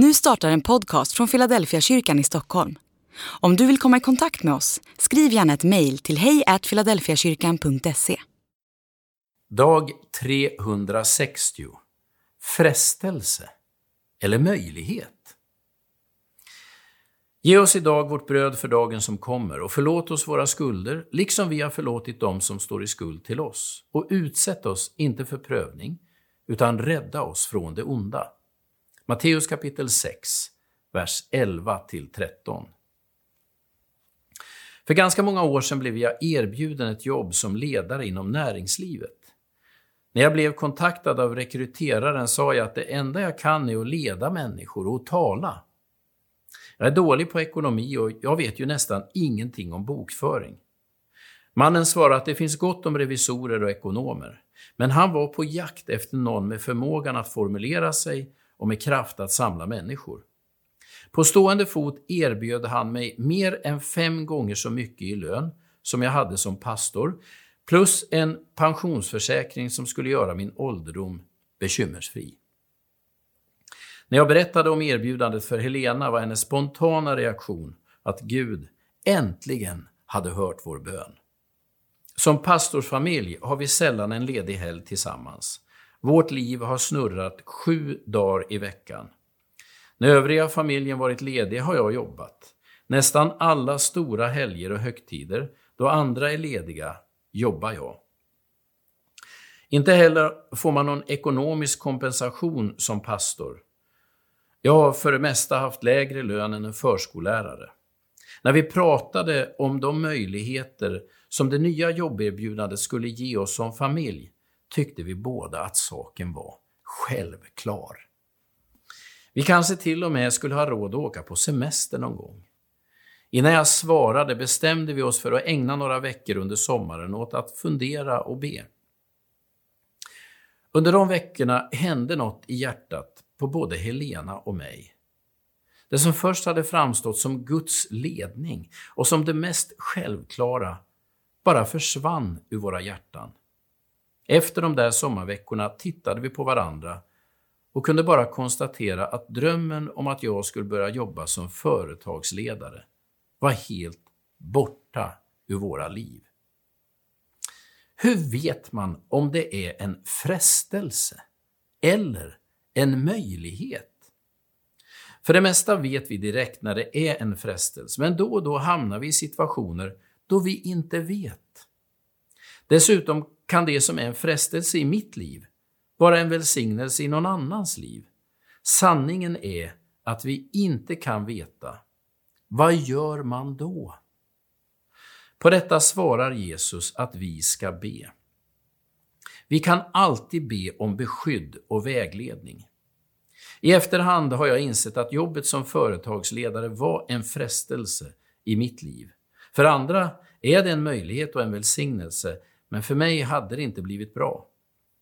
Nu startar en podcast från Philadelphia kyrkan i Stockholm. Om du vill komma i kontakt med oss, skriv gärna ett mejl till hejfiladelfiakyrkan.se. Dag 360. Frestelse eller möjlighet. Ge oss idag vårt bröd för dagen som kommer och förlåt oss våra skulder, liksom vi har förlåtit dem som står i skuld till oss. Och utsätt oss inte för prövning, utan rädda oss från det onda. Matteus kapitel 6, vers 11 till 13. För ganska många år sedan blev jag erbjuden ett jobb som ledare inom näringslivet. När jag blev kontaktad av rekryteraren sa jag att det enda jag kan är att leda människor och tala. Jag är dålig på ekonomi och jag vet ju nästan ingenting om bokföring. Mannen svarade att det finns gott om revisorer och ekonomer, men han var på jakt efter någon med förmågan att formulera sig och med kraft att samla människor. På stående fot erbjöd han mig mer än fem gånger så mycket i lön som jag hade som pastor, plus en pensionsförsäkring som skulle göra min ålderdom bekymmersfri. När jag berättade om erbjudandet för Helena var hennes spontana reaktion att Gud äntligen hade hört vår bön. Som pastorsfamilj har vi sällan en ledig helg tillsammans. Vårt liv har snurrat sju dagar i veckan. När övriga familjen varit ledig har jag jobbat. Nästan alla stora helger och högtider, då andra är lediga, jobbar jag. Inte heller får man någon ekonomisk kompensation som pastor. Jag har för det mesta haft lägre lön än en förskollärare. När vi pratade om de möjligheter som det nya jobberbjudandet skulle ge oss som familj tyckte vi båda att saken var självklar. Vi kanske till och med skulle ha råd att åka på semester någon gång. Innan jag svarade bestämde vi oss för att ägna några veckor under sommaren åt att fundera och be. Under de veckorna hände något i hjärtat på både Helena och mig. Det som först hade framstått som Guds ledning och som det mest självklara bara försvann ur våra hjärtan. Efter de där sommarveckorna tittade vi på varandra och kunde bara konstatera att drömmen om att jag skulle börja jobba som företagsledare var helt borta ur våra liv. Hur vet man om det är en frestelse eller en möjlighet? För det mesta vet vi direkt när det är en frestelse, men då och då hamnar vi i situationer då vi inte vet. Dessutom kan det som är en frestelse i mitt liv vara en välsignelse i någon annans liv. Sanningen är att vi inte kan veta. Vad gör man då? På detta svarar Jesus att vi ska be. Vi kan alltid be om beskydd och vägledning. I efterhand har jag insett att jobbet som företagsledare var en frestelse i mitt liv. För andra är det en möjlighet och en välsignelse, men för mig hade det inte blivit bra.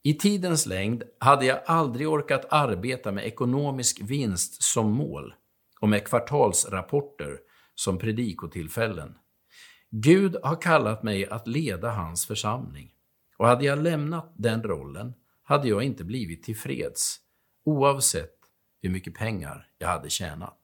I tidens längd hade jag aldrig orkat arbeta med ekonomisk vinst som mål och med kvartalsrapporter som predikotillfällen. Gud har kallat mig att leda hans församling och hade jag lämnat den rollen hade jag inte blivit tillfreds, oavsett hur mycket pengar jag hade tjänat.